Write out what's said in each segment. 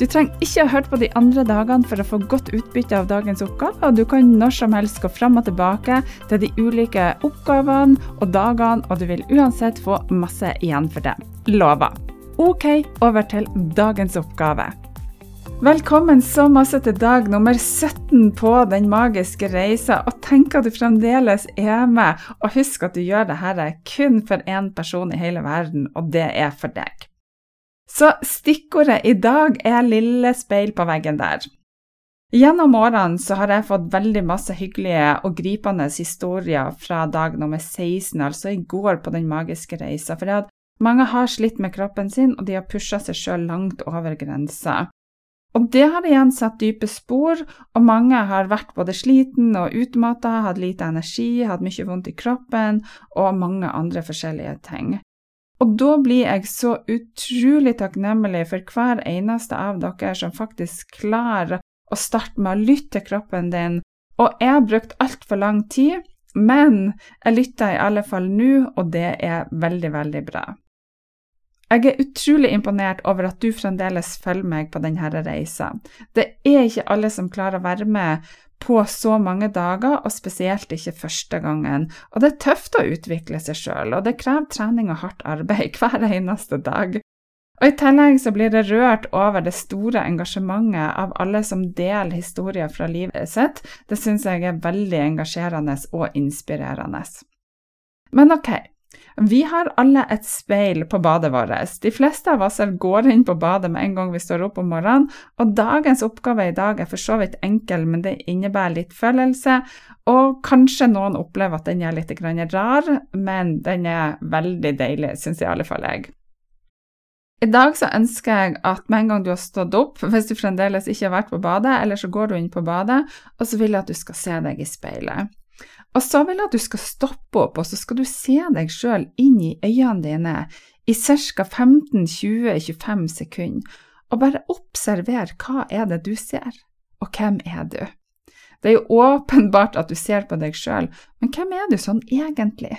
Du trenger ikke ha hørt på de andre dagene for å få godt utbytte av dagens oppgave, og du kan når som helst gå fram og tilbake til de ulike oppgavene og dagene, og du vil uansett få masse igjen for det. Lover. Ok, over til dagens oppgave. Velkommen så masse til dag nummer 17 på Den magiske reisa. Og tenk at du fremdeles er med, og husk at du gjør dette kun for én person i hele verden, og det er for deg. Så stikkordet i dag er lille speil på veggen der. Gjennom årene så har jeg fått veldig masse hyggelige og gripende historier fra dag nummer 16, altså i går på Den magiske reisa. For mange har slitt med kroppen sin, og de har pusha seg sjøl langt over grensa. Og det har igjen satt dype spor, og mange har vært både sliten og utmatta, hatt lite energi, hatt mye vondt i kroppen og mange andre forskjellige ting. Og da blir jeg så utrolig takknemlig for hver eneste av dere som faktisk klarer å starte med å lytte til kroppen din. Og jeg har brukt altfor lang tid, men jeg lytter i alle fall nå, og det er veldig, veldig bra. Jeg er utrolig imponert over at du fremdeles følger meg på denne reisa. Det er ikke alle som klarer å være med på så mange dager, og spesielt ikke første gangen. Og det er tøft å utvikle seg sjøl, og det krever trening og hardt arbeid hver eneste dag. Og I tillegg så blir det rørt over det store engasjementet av alle som deler historier fra livet sitt. Det syns jeg er veldig engasjerende og inspirerende. Men ok, vi har alle et speil på badet vårt. De fleste av oss går inn på badet med en gang vi står opp om morgenen, og dagens oppgave i dag er for så vidt enkel, men det innebærer litt følelse, og kanskje noen opplever at den er litt rar, men den er veldig deilig, syns i alle fall jeg. I dag så ønsker jeg at med en gang du har stått opp, hvis du fremdeles ikke har vært på badet, eller så går du inn på badet, og så vil jeg at du skal se deg i speilet. Og så vil jeg at du skal stoppe opp, og så skal du se deg sjøl inn i øynene dine i ca. 15-20-25 sekunder, og bare observer hva er det du ser, og hvem er du? Det er jo åpenbart at du ser på deg sjøl, men hvem er du sånn egentlig?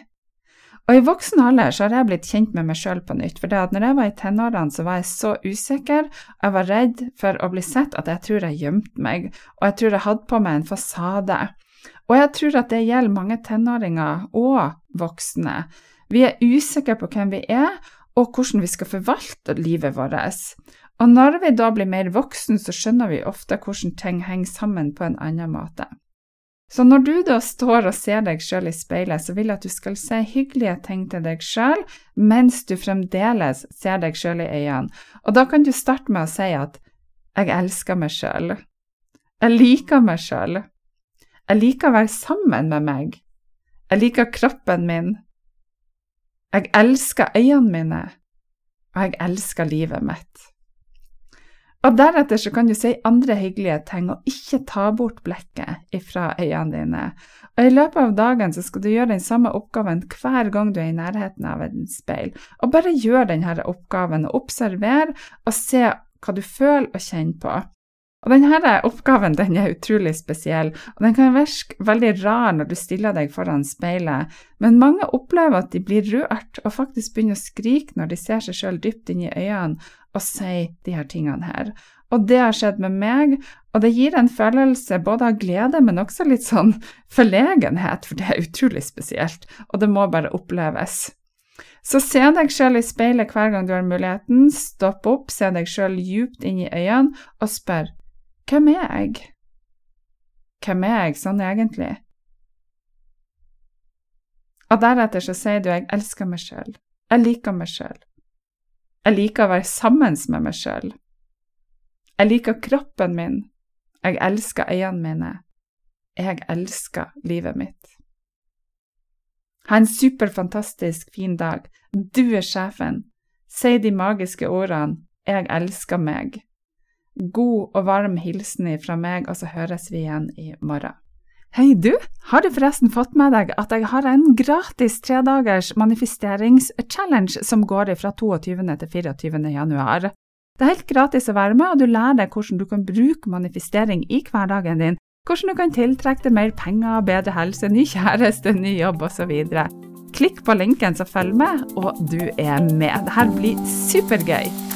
Og I voksen alder så har jeg blitt kjent med meg sjøl på nytt. For når jeg var i tenårene, så var jeg så usikker, og jeg var redd for å bli sett at jeg tror jeg gjemte meg, og jeg tror jeg hadde på meg en fasade. Og jeg tror at det gjelder mange tenåringer og voksne. Vi er usikre på hvem vi er, og hvordan vi skal forvalte livet vårt. Og når vi da blir mer voksen, så skjønner vi ofte hvordan ting henger sammen på en annen måte. Så når du da står og ser deg sjøl i speilet, så vil jeg at du skal se hyggelige ting til deg sjøl mens du fremdeles ser deg sjøl i øynene. Og da kan du starte med å si at jeg elsker meg sjøl. Jeg liker meg sjøl. Jeg liker å være sammen med meg. Jeg liker kroppen min. Jeg elsker øynene mine, og jeg elsker livet mitt. Og deretter så kan du si andre hyggelige ting, og ikke ta bort blikket ifra øynene dine. Og I løpet av dagen så skal du gjøre den samme oppgaven hver gang du er i nærheten av en speil. Og bare gjør denne oppgaven, og observer og se hva du føler og kjenner på. Og denne oppgaven den er utrolig spesiell, og den kan virke veldig rar når du stiller deg foran speilet, men mange opplever at de blir rørt og faktisk begynner å skrike når de ser seg sjøl dypt inn i øynene og sier de her tingene her. Og det har skjedd med meg, og det gir en følelse både av glede, men også litt sånn forlegenhet, for det er utrolig spesielt, og det må bare oppleves. Så se deg sjøl i speilet hver gang du har muligheten, stopp opp, se deg sjøl djupt inn i øynene og spør hvem er jeg? Hvem er jeg sånn egentlig? Og deretter så sier du 'jeg elsker meg sjøl'. Jeg liker meg sjøl. Jeg liker å være sammen med meg sjøl. Jeg liker kroppen min. Jeg elsker øynene mine. Jeg elsker livet mitt. Ha en superfantastisk fin dag. Du er sjefen. Si de magiske ordene 'Jeg elsker meg'. God og varm hilsen fra meg, og så høres vi igjen i morgen. Hei, du! Har du forresten fått med deg at jeg har en gratis tredagers manifesteringschallenge som går fra 22. til 24. januar? Det er helt gratis å være med, og du lærer deg hvordan du kan bruke manifestering i hverdagen din, hvordan du kan tiltrekke deg mer penger, bedre helse, ny kjæreste, ny jobb osv. Klikk på linken som følger med, og du er med. Dette blir supergøy!